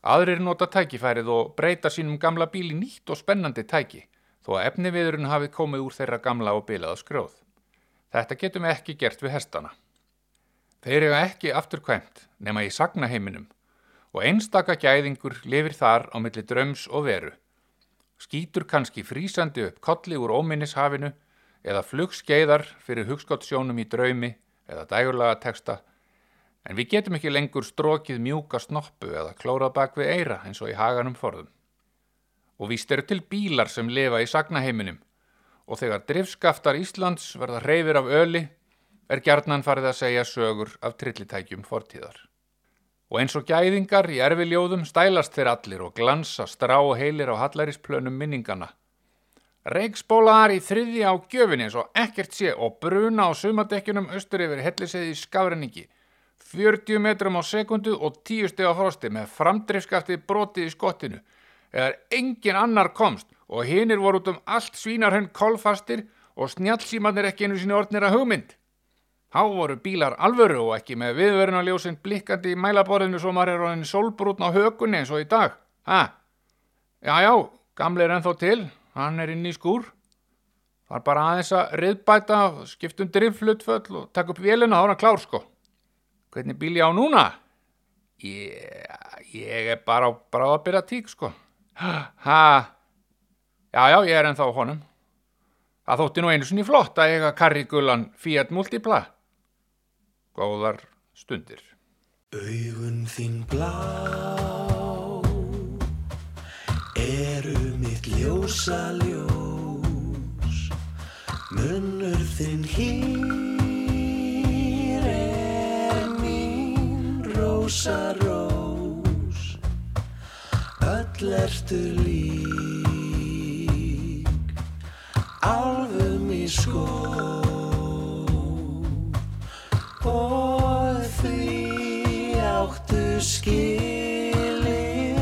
Aðrir nota tækifærið og breyta sínum gamla bíl í nýtt og spennandi tæki þó að efniviðurinn hafi komið úr þeirra gamla og bilaða skrjóð. Þetta getum við ekki gert við hestana. Þeir eru ekki afturkvæmt nema í sagnaheiminum og einstaka gæðingur lifir þar á milli dröms og veru. Skýtur kannski frísandi upp kolli úr óminnishafinu eða flugskeiðar fyrir hugskottsjónum í draumi eða dægurlaga texta en við getum ekki lengur strókið mjúka snoppu eða klórað bak við eira eins og í haganum forðum. Og víst eru til bílar sem lifa í sagnaheiminum og þegar drifskaftar Íslands verða reyfir af öli er gjarnan farið að segja sögur af trillitækjum fortíðar. Og eins og gæðingar í erfiljóðum stælast þeir allir og glansa strá og heilir á hallarisplönum minningana. Reykspólaðar í þriði á gjöfinni eins og ekkert sé og bruna á sumadekkjunum austur yfir helliseði í skafrenningi. 40 metrum á sekundu og 10 steg á frosti með framdrifskafti brotið í skottinu. Eða engin annar komst og hinnir voru út um allt svínarhönn kolfastir og snjálfsímanir ekki einu sinni orðnir að hugmynd. Há voru bílar alvöru og ekki með viðverunarljósinn blikkandi í mælaborðinu svo maður er orðin solbrútn á hökunni eins og í dag. Ha? Já, já, gamli er ennþá til, hann er inn í skúr. Það er bara aðeins að riðbæta, skiptum driflutföll og taka upp vélina, er hann klár sko. Hvernig bíl ég á núna? Ég, ég er bara á bráðabyrja tík sko. Ha? Já, já, ég er ennþá honum. Það þótti nú einu sinni flott að eiga karrigulan Fiat Multipla góðar stundir. Augun þín blá eru mitt ljósa ljós Munnur þinn hýr rósa rós. Öll ertu lík. Álfum í skó og því áttu skilir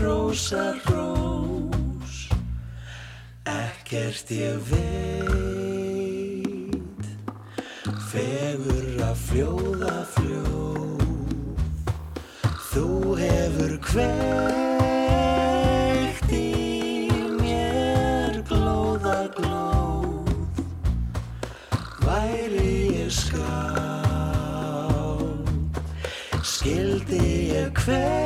rósa rós. Ekkert ég veit. Fegur að fljóða kveikt í mér glóða glóð væri ég skáld skildi ég kveða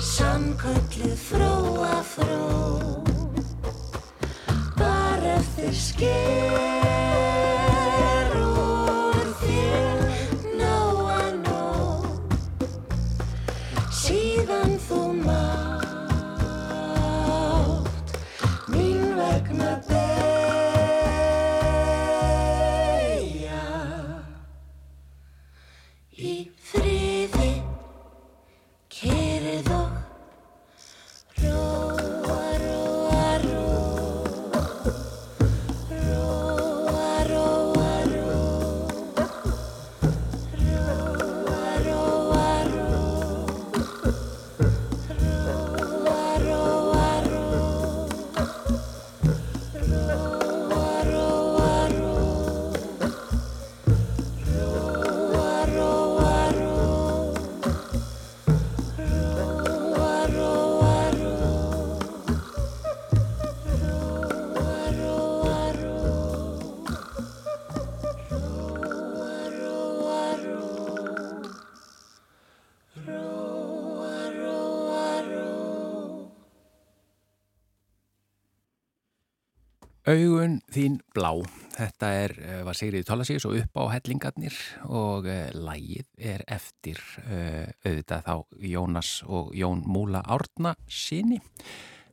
sannköllu fróa fró. Bara eftir skil. Augun þín blá. Þetta er, eh, var Sigriði Tólasíus og upp á hellingarnir og uh, lægið er eftir uh, auðvitað þá Jónas og Jón Múla Árna sinni.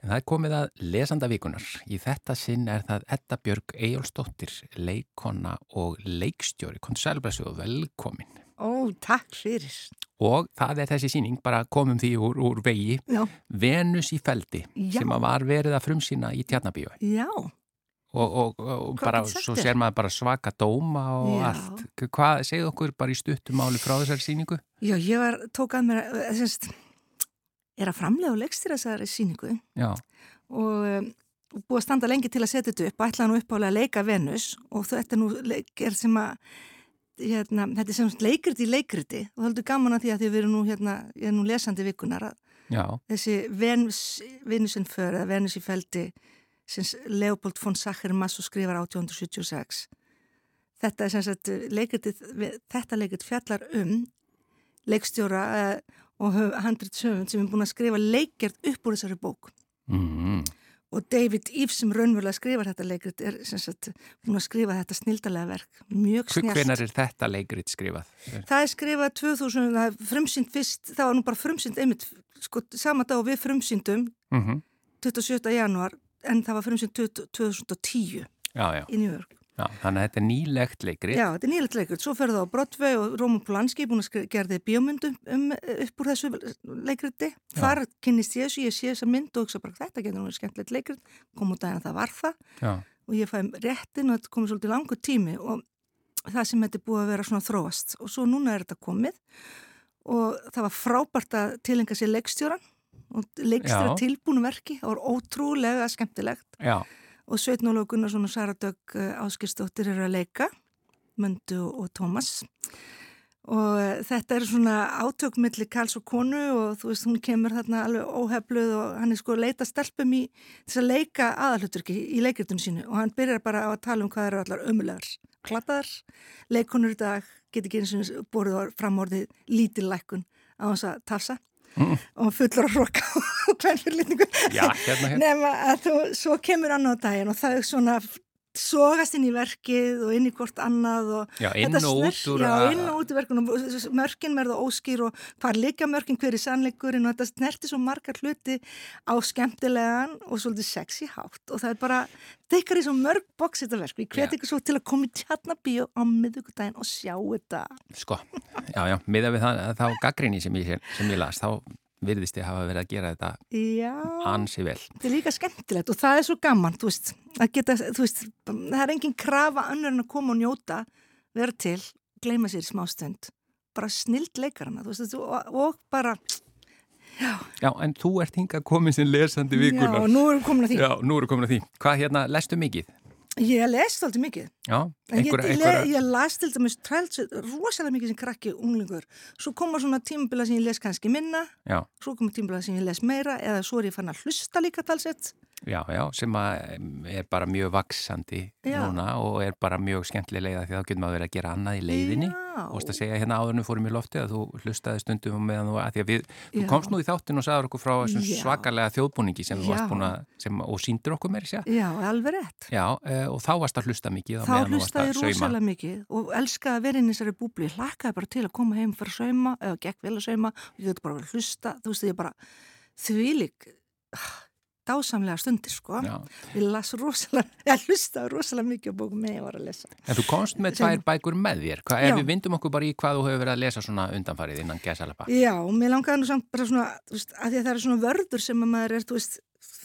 En það er komið að lesanda vikunar. Í þetta sinn er það Edda Björg Eyjólfsdóttir, leikona og leikstjóri. Konselbræsu og velkomin. Ó, takk fyrir. Og það er þessi síning, bara komum því úr, úr vegi, Já, Venus í feldi, Já. sem að var verið að frumsýna í tjarnabíu. já, og, og, og bara, svo sér maður bara svaka dóma og Já. allt. Hvað, segðu okkur bara í stuttumáli frá þessari síningu? já, ég var, tók að mér, eh, semst, er að framlega og leggstýra þessari síningu Já, og um, búið að standa lengi til að setja þetta upp, ætlaði nú uppálega að leika Venus og þetta nú er sem að, hérna, þetta er sem leikriti leikriti og það er heldur gaman að því að því við erum nú, hérna, ég er nú lesandi vikunar að já, þessi Venus, Venusin för eða Venus í feldi sem Leopold von Sacher-Masso skrifar 1876 þetta er sagt leikritið, þetta leikrit fjallar um leikstjóra uh, og handrit söfund sem er búin að skrifa leikjart upp úr þessari bók mm, og David Eves sem raunverulega skrifar þetta leikrit er sagt búin að skrifa þetta snildalega verk, mjög snjált hvenar er þetta leikrit skrifað? Það er skrifað 2000, það er frumsýnd fyrst, það var nú bara frumsýnd einmitt, sko, sama dag og við frumsýndum Mm -hmm. 27. januar en það var frumsýnd 20- 2010 Já, já, í New York. já, þannig að þetta er nýlegt leikrit. Já, þetta er nýlega leikrit. Svo ferði það á Broadway og Róman Polanski búin að gerði bíómyndum um, upp úr þessu leikriti. Þar kynnist ég þessu, ég sé þessa mynd og hugsa bara þetta getur verið skemmtilegt leikrit. Kom út daginn að það var það Já, og ég fæði réttin og þetta komið svolítið langur tími og það sem þetta er búið að vera svona þróast og svo núna er þetta komið og það var frábært að tilenga sér leikstjóran og leikstjóra Já. tilbúinu verki, það var ótrúlega skemmtilegt. Já, og Sveitn Ólaug Gunnarsson og Sara Dögg Áskistóttir eru að leika Möndu og Tómas og eh, þetta er svona átökmilli Karls og konu og þú veist hún kemur þarna alveg óhefluð og hann er sko að leita stelpum í þess að leika aðalhuturki í leikritinu sínu. Og hann byrjar bara á að tala um hvað eru allar ömulegar klattaðar, leikonur í dag get ekki eins og borðið framorðið lítillækun á þess að tafsa og fullur að roka og hvern fyrir litningu já, hérna, hérna. nema að þú, svo kemur annað daginn og það er svona sogast inn í verkið og inn í hvort annað og Já, inn og út úr já, inn og út í verkunum. Mörkin verða óskýr og hvað líka mörkin hver er sannleikurinn og þetta snerti svo margar hluti á skemmtilegan og svolítið sexy hátt og það er bara dekkar í svo mörg boks þetta verk, ég hveti ykkur svo til að koma í tjarnabíu á miðugudaginn og sjá þetta. Sko, já, já, miða við það, þá gaggrinni sem ég, sem ég las, þá virðist ég hafa verið að gera þetta Já, ansi vel. þetta er líka skemmtilegt og það er svo gaman, þú veist, geta, þú veist, það er engin krafa önnur en að koma og njóta, vera til, gleyma sér í smástund, bara snild leikarana, þú veist, og, og bara, Já, en þú ert hingað komin sem lesandi já, vikunar. og nú erum við komin að því. Já, nú erum við komin að því. Hvað hérna, lestu mikið? Ég les alltaf mikið, Já, en ég, einhverja, ég, ég las til dæmis rosalega mikið sem krakki unglingur, svo koma svona tímabila sem ég les kannski minna, já, svo koma tímabila sem ég les meira, eða svo er ég fann að hlusta líka talsett, Já, já, sem er bara mjög vaksandi Já. núna og er bara mjög skemmtileg leiða því þá getur maður verið að gera annað í leiðinni Já. og að segja hérna áðurnu fórum í lofti að þú hlustaði stundum meðan þú að því að við, þú Já. komst nú í þáttin og sagður okkur frá þessum Já. svakalega þjóðbúningi sem þú varst Já. búin að, sem, og síndur okkur meiri sér. Já, alveg rétt. Já, e, og þá varst að hlusta mikið Þá meðan þú varst hlustaði rosalega mikið og elskaði að vera í þessari búbli. Ég hlakkaði bara til að koma heim fyrir sauma eða gekk vel að sauma ég hlusta. Dásamlega stundir, sko. Já. Ég las rosalega, ég hlustaði rosalega mikið á bókum með ég var að lesa. En þú komst með Sem- tvær bækur með þér. Hva, ef við vindum okkur bara í hvað þú hefur verið að lesa svona undanfarið innan gesalapa. Já, mér langaði nú samt bara svona, veist, að því að það er svona vörður sem að maður er, veist,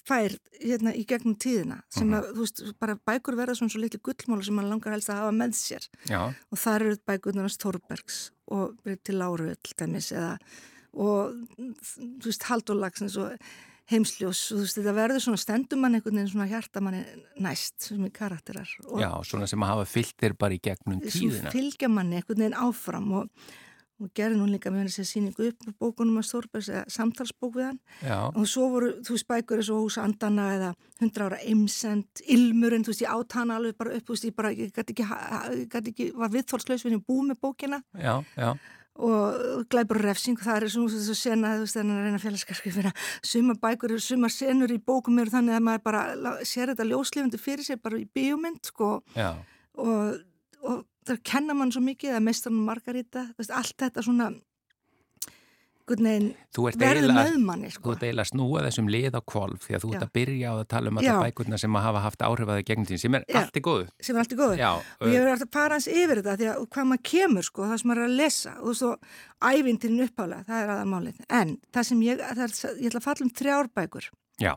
fær hérna í gegnum tíðina, sem að, þú veist, bara bækur verða svona svo litli gullmála sem maður langar helst að hafa með sér. Já, og þar eru bækurnar hans Þorbergs og til Láru til dæmis eða og þú veist Haldur Lagsnes og heimsljós þú veist þetta verður svona stendumann einhvern veginn svona hjartamanni næst sem er karakterar og já, svona sem að hafa fyllt þér bara í gegnum tíðina. fylgja manni einhvern veginn áfram og, og gerði nú líka með henni sér síningu upp bókunum hans Þorbergs eða samtalsbók við hann Já, og svo voru, þú veist, bækur eins og hús Andana eða 100 ára eimsend, ilmurinn, þú veist, ég át hana alveg bara upp, þú veist, ég bara, ég gæti ekki, ég gæti ekki, var viðþólslaus við henni búið með bókina já, já. Og glæpur refsing, það er svona þess að sena, þú veist, þannig að reyna félagskarskrifina suma bækur, suma senur í bókum eru þannig að maður bara sér þetta ljóslifandi fyrir sér bara í bíómynd, sko. Já, og, og það kenna mann svo mikið að meistarinn Margarita, veist, allt þetta svona veginn verður eiginlega, með manni, þú sko ert eiginlega að snúa þessum lið á kvolf því að þú ert að byrja á að tala um alla bækurna sem að hafa haft áhrifaði gegnum tíðin sem er Já. allt í góðu. sem er allt í góðu. Já, og ég verður alltaf að fara hans yfir þetta því að hvað maður kemur sko, það sem maður er að lesa og og ævintirinn uppálega, það er aðalmálið. En það sem ég, það er, ég ætla að falla um þrjár bækur. Já,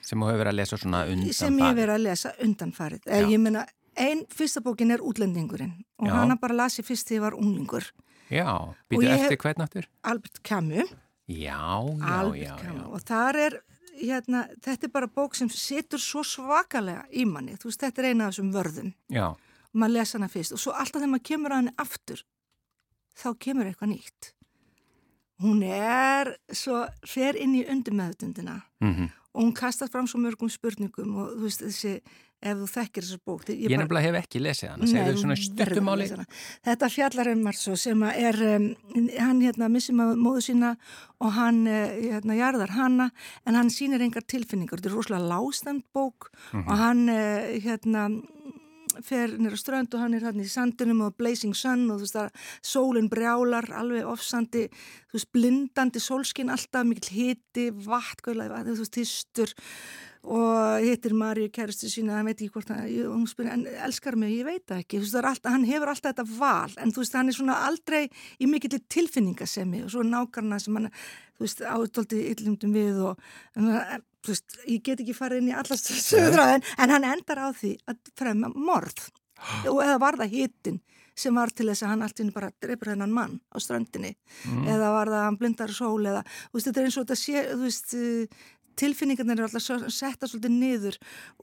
sem þú hefur verið að lesa svona undan sem ég að undanfarið. Meina, ein fyrsta bókin er útlendingurinn og Já. hana bara las ég fyrst þegar ég var unglingur Já, býtu eftir hvern aftur? Albert Camus, Já, já, Albert já, Camus. Já. og þar er hérna, þetta er bara bók sem situr svo svakalega í manni, þú veist, þetta er eina af þessum vörðum. Já, og maður lesa hana fyrst. Og svo alltaf þegar maður kemur að henni aftur þá kemur eitthvað nýtt. Hún er svo fer inn í undirmeðutundina mhm. og hún kastast fram svo mörgum spurningum og þú veist þessi ef þú þekkir þessar bók þið- Ég nefnilega hef ekki lesið hana, segðu svona stuttumáli. Þetta fjallar um Marso sem er, um, hann hérna missir maður móðu sína og hann uh, hérna jarðar hana en hann sýnir engar tilfinningar. Þetta er rosalega lástand bók Mhm. og hann uh, hérna fer nýra strönd og hann er hann í sandinum og blazing sun og þú veist að sólinn brjálar alveg ofsandi, þú veist blindandi sólskinn alltaf, mikill hiti vatn, gauðlega, þú veist týstur og hittir Maríu kæristu sína, hann veit ekki hvort hann, hún spyrir, en elskar mig, ég veit ekki, þú veist, alltaf, hann hefur alltaf þetta val, en þú veist, hann er svona aldrei í mikill tilfinningasemi og svo nákarna sem hann, þú veist, ádóldi yllumdum við og, en, veist, ég get ekki farið inn í allast sögðraðin, en hann endar á því að fremja morð. Og eða var það hittin sem var til þess að hann allt inni bara dreipur hennan mann á strandinni eða var það að hann blindar sól eða, þú veist, þetta er eins og þetta sé, þú veist, tilfinningarnir eru alltaf setta svolítið niður.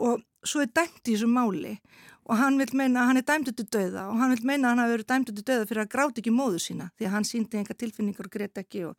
Og svo er dæmt í þessu máli og hann vil meina að hann er dæmdur til döða og hann vil meina að hann hafi verið dæmdur til döða fyrir að gráta ekki móður sína því að hann síndi enga tilfinningar og greit ekki og,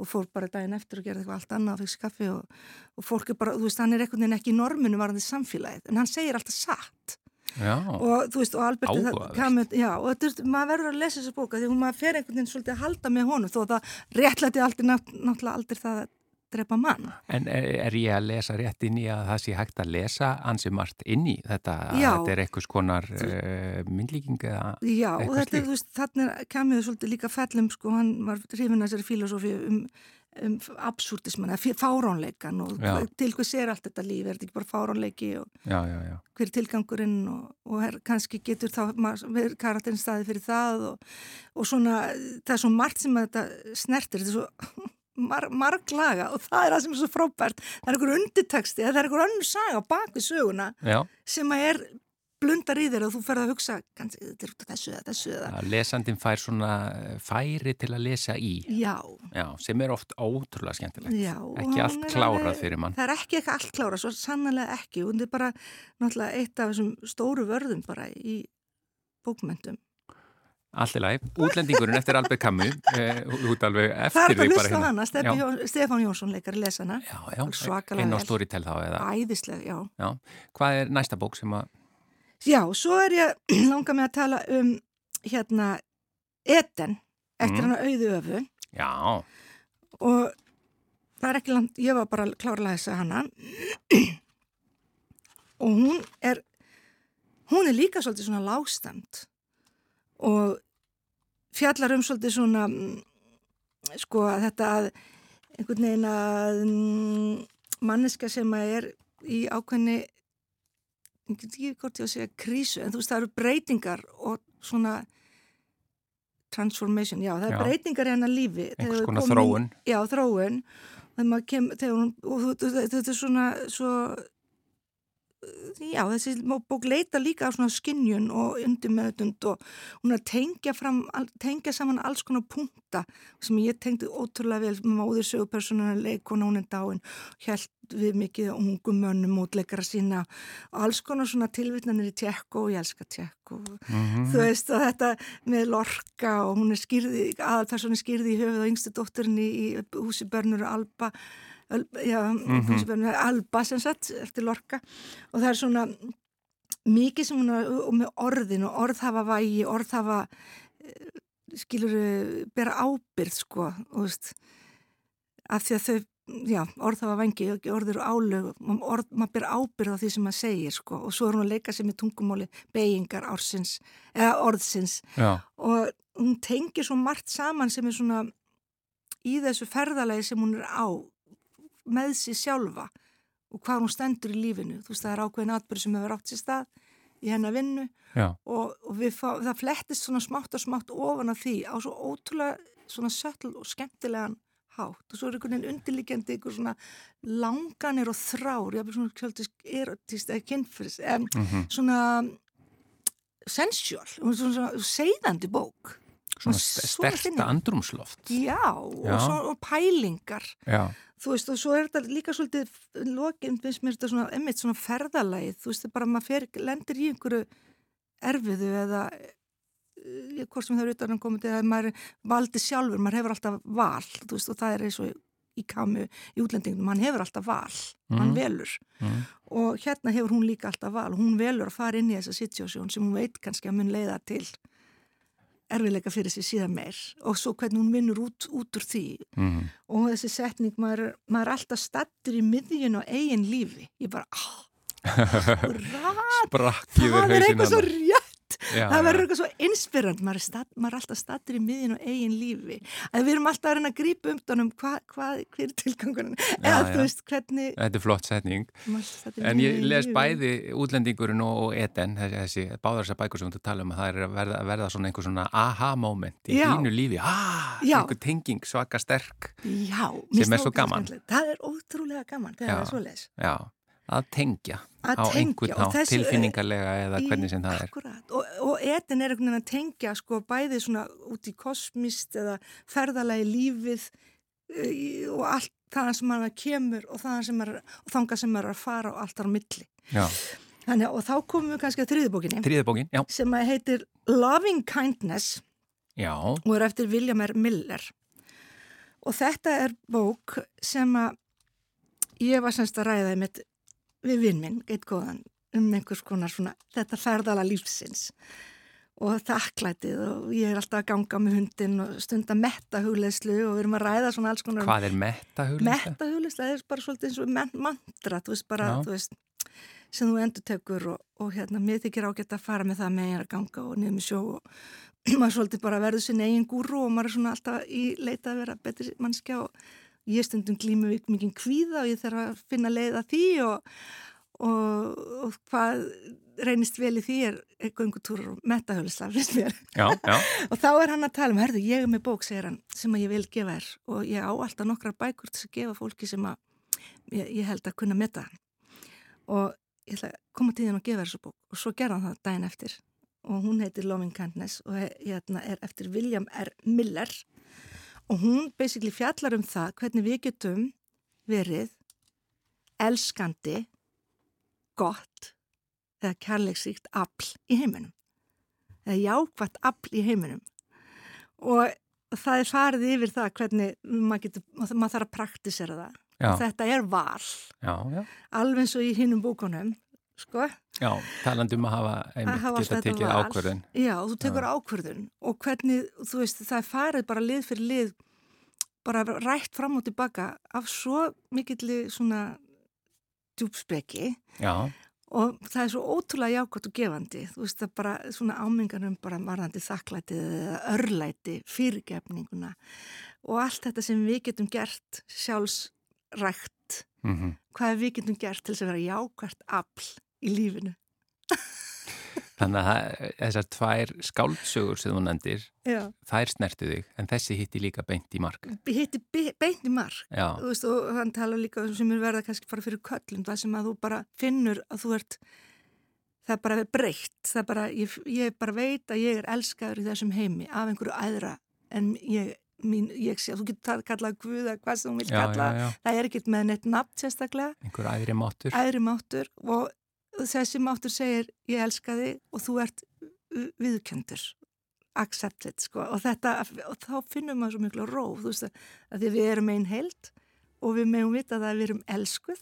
og fór bara daginn eftir og gerði eitthvað allt annað og fekk skaffi og, og fólk er bara, þú veist, hann er einhvern veginn ekki í norminu varandi samfélagið en hann segir alltaf satt Já, og þú veist, og Albert er það-. Camus- já, og þetta, er- maður verður að lesa þessa bóka því hún maður fer einhvern veginn svolítið að halda með honum þó að það réttlæti aldrei nátt- náttúrulega aldrei það að drepa mann en er, er ég að lesa rétt inn í að það sé hægt að lesa ansi margt inn í þetta, Já. þetta er eitthvað skonar uh, myndlíking eða Já, eitthvað þetta slíkt? þú veist, þannig er Camus svolítið líka fellum, sko, hann var hrifin að þessari filosófi um, um absúrdisman, eða fáránleikan og Já. til hvað sér allt þetta líf, er þetta ekki bara fáránleiki og Já, já, já. hver er tilgangurinn og, og her, kannski getur þá maður- verið karakterin staði fyrir það og, og svona, það er svo margt sem þetta snertir, þetta er svo mar, marglaga og það er það sem er svo frábært. Það er einhver undirteksti, það er einhver önnur saga bak við söguna já. sem að er blundar í þér og þú ferð að hugsa kannski þetta er út af þessu eða þessu eða. Að lesandin fær svona eh, færi til að lesa í. Já, já, sem er oft ótrúlega skemmtilegt. Já ekki allt klárað fyrir mann. það er ekki eitthvað allt klárað, svo sannlega ekki. Og þetta er bara náttúrulega eitt af þessum stóru vörðum bara í bókmyndum Allt í lagi, útlendingurinn eftir Albert Camus, eh, út alveg Það er eftir þetta að þig bara hlusta á hérna. hana, Stefán Jónsson leikar lesana. Já, já, Svakalega inn á vel. Storytel þá eða, Æðislega, já. já. Hvað er næsta bók sem að, Já, svo er ég langa með að tala um hérna Eden eftir Mm. hana auðu öfu já, og það er ekki langt, ég var bara klárlega að lesa hana og hún er hún er líka svolítið svona lágstemt og fjallar um svolítið svona mm, sko að þetta að einhvern veginn að mm, manneska sem að er í ákveðni ég get ekki hvort ég að segja krísu en þú veist það eru breytingar og svona transformation, já það er Já. breytingar í hennar lífi Einhvers konar komum þróun. já, þróun kem, hún, og þetta er svona svo já, þessi bók leita líka á svona skinnjun og undirmeðutund og hún er að tengja fram tengja saman alls konar punta sem ég tengdi ótrúlega vel. Með móður sögupersonuna leikona, hún er dáin held við mikið ungum mönnum útleikara sína og alls konar svona tilvitnanir í tjekko og ég elska tjekko Mhm. þú veist og þetta með lorka og hún er skýrði, aðalpersoni skýrði í höfuð og yngstu dótturinni í húsi Börnur Alba. Öl, já, húsi Börnur Alba sem sagt eftir lorka og það er svona mikið sem hún er með orðin og orð hafa vægi, orð hafa eh, skilur bera ábyrð sko og veist. Af því að þau, já, orð hafa vengi orð eru álög, orð, maður ber ábyrð á því sem maður segir sko. Og svo er hún að leika sér með tungumáli beigingar ársins, eða orðsins. Já, og hún tengir svo margt saman sem er svona í þessu ferðalagi sem hún er á með sér sjálfa og hvað hún stendur í lífinu. Þú veist það er ákveðin atbyrð sem hefur átt sér stað í hennar vinnu og, og fá, það flettist svona smátt og smátt ofan af því á svo ótrúlega svona sötl og skemmtilegan hátt. Og svo er einhvern veginn undirliggjandi einhver svona langanir og þrár ég hafði svona kjöldist erotist eða kynfyrs en mhm. svona sensual, hún er svona, svona seiðandi bók svona Svona sterta andrumsloft. já, Já. Og, svo, og pælingar Já, þú veist, og svo er þetta líka svolítið lokin, finnst mér þetta svona, emmitt svona ferðalagið, þú veist, bara maður fer, lendir í einhverju erfiðu eða eh, hvort sem það er utan að koma til að maður valdi sjálfur, maður hefur alltaf val, þú veist, og það er eins og í kamu í útlendingum, hann hefur alltaf val, hann Mhm. velur Mhm. og hérna hefur hún líka alltaf val, hún velur að fara inn í þessa situasjón sem hún veit kannski að mun leiða til erfiðleika fyrir sig síðan meir og svo hvernig hún vinnur út, út úr því. Mhm. og þessi setning, maður, maður er alltaf stattur í miðjun og eigin lífi. Ég bara, ah, rætt Sprakkið það er eitthvað svo rétt það verður eitthvað svo inspirant maður er, stat, maður er alltaf stattur í miðjun og eigin lífi að við erum alltaf að reyna að grípa um hvað, hvað, hver er tilgangunum eða þú veist, hvernig Þetta er flott setning. En ég les bæði útlendingurinn og, Eden, þessi, þessi báðar þessar bækur sem þú tala um að það er að verða, að verða svona einhver svona aha-moment í Já. þínu lífi. Ah, einhver tenging svaka sterk. Já, Sem er svo gaman. það er ótrúlega gaman þegar það er svo les Já, að tengja Að á einhvern þessu- tilfinningarlega eða hvernig sem það er. Akkurat, og, og etin er einhvern veginn að tengja sko bæði svona út í kosmist eða ferðalagi lífið í- og allt það sem maður kemur og það sem maður, og þanga sem maður er að fara og allt þar á milli. Já, Þannig og þá komum við kannski að þriðbókinni þriðbókin, já, sem að heitir Loving Kindness já, og er eftir William R. Miller. Og þetta er bók sem að ég var semst að ræða mitt við vinn minn, eitt góðan, um einhvers konar svona, þetta ferðala lífsins og þakklætið og ég er alltaf að ganga með hundin og stunda metta hugleðslu og við erum að ræða svona alls konar hvað er metta metta hugleðslu, það er bara svolítið eins og man- mantra, þú veist bara, Já. þú veist sem þú endur tekur og, og hérna mér þykir ágætt að fara með það með ég að ganga og niður með sjó og maður svolítið bara verður sinni eigin gúru og maður er svona alltaf í leita að vera betri mannskja og ég stundum glímu við mikið kvíða og ég þarf að finna leið að því og, og, og hvað reynist vel í því er göngutúrur og metahölusla, finnst mér. Já, já, Og þá er hann að tala um, herðu, ég er með bók, segir hann, sem að ég vil gefa þér og ég á alltaf nokkrar bækur til að gefa fólki sem að ég, ég held að kunna metta. Og ég ætla að koma til þín og gefa þér þessu bók og svo gerða hann það daginn eftir og hún heitir Loving Kindness og hérna er eftir William R. Miller og hún basically fjallar um það hvernig við getum verið elskandi, gott eða kærleiksríkt afl í heiminum. eða jákvætt afl í heiminum. Og það er farið yfir það hvernig maður, getur, maður þarf að praktisera það. Já. þetta er val. Já, já, alveg eins og í hinnum bókunum sko, já, talandi um að hafa að einmitt hafa geta tekið val. ákvörðun. Já, þú tekur ákvörðun og hvernig, þú veist, það er farið bara lið fyrir lið bara rætt fram og tilbaka af svo mikilli svona djúpspeki Já, og það er svo ótrúlega jákvæmt og gefandi þú veist það bara svona áminganum bara varðandi þakklætið eða örlæti fyrirgefninguna og allt þetta sem við getum gert sjálfsrækt mhm. hvað við getum gert til þess að vera jákvæmt afl í lífinu Þannig að þessar tvær skáldsögur sem þú nefndir, Já. þær snertu þig, en þessi hitti líka beint í mark. hitti be- beint í mark Já, veist, og hann tala líka um sem er verða kannski bara fyrir köllum, það sem að þú bara finnur að þú ert það er bara breytt, það er bara ég, ég bara veit að ég er elskaður í þessum heimi af einhverju æðra en ég, mín, ég sé, þú getur kallað Guða, hvað sem þú vil já, kalla já, já, það er ekkert með neitt nafn sérstaklega einhver æðri máttur. æðri máttur og þessi máttur segir ég elska þig og þú ert viðkjöndur accepted sko. Og þetta og þá finnum maður svo miklu róf þú veist að, að við erum einn held og við meðum vita að við erum elskuð.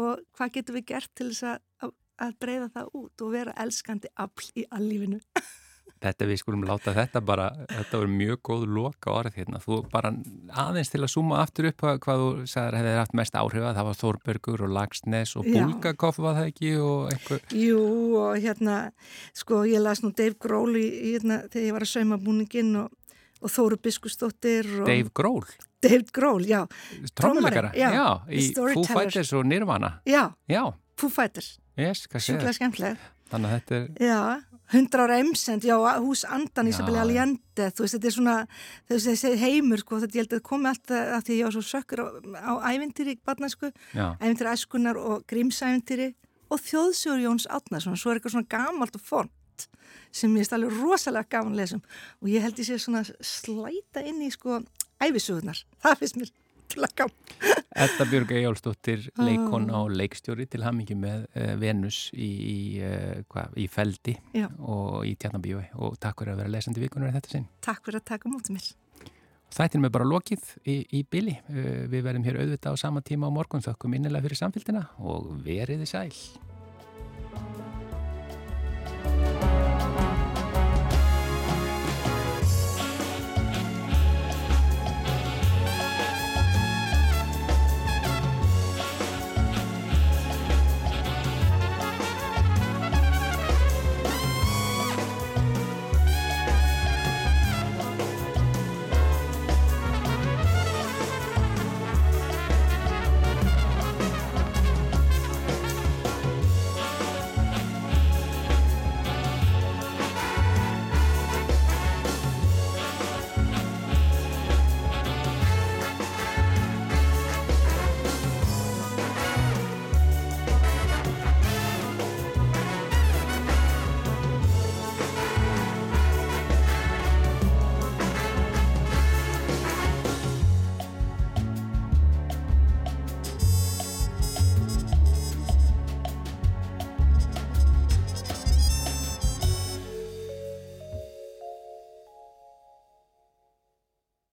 Og hvað getum við gert til þess að, að breyða það út og vera elskandi afl í allífinu Þetta við skulum láta þetta bara, þetta voru mjög góð loka orð hérna. Þú bara aðeins til að súma aftur upp hvað, þú sagðir hefði haft mest áhrif að það var Þórbergur og Lagsnes og Já. Bulgakov var það ekki og einhver, Jú og hérna sko ég las nú Dave Grohl í, hérna, þegar ég var að sauma búningin og, og Þóru Biskustóttir og Dave Grohl, Dave Grohl, já, trommuleikara, já, já, í Foo. Fighters og Nirvana, já, já, Foo Fighters. Yes, hvað segir sjúklega skemmtileg Þannig að þetta er, Já, 100 ára emsend, já, hús Andan Já, Isabel já. Allende, þú veist, þetta er svona þessi, heimur, sko, þetta ég held að komi alltaf að því ég var svo sökkur á, á ævintýri, barnasku, já, ævintýri æskunar og grímsævintýri og þjóðsjóður Jóns Átnarsson, svo er eitthvað svona gamalt og font sem ég alveg rosalega gaman lesum og ég held ég sé svona slæta inn í, sko, æfisögunar, það finnst mér til að gaman. Edda Björg Ejálsdóttir, Ah. leikona og leikstjóri til hamingi með uh, Venus í, í, uh, hva, í Feldi Já. og í Tjarnabíu og takk fyrir að vera lesandi vikunar þetta sinn. Takk fyrir að taka mútið mér. Þættin með bara lokið í, í byli. Uh, við verðum hér auðvitað á sama tíma á morgun þökkum innilega fyrir samfélgina og veriði sæl.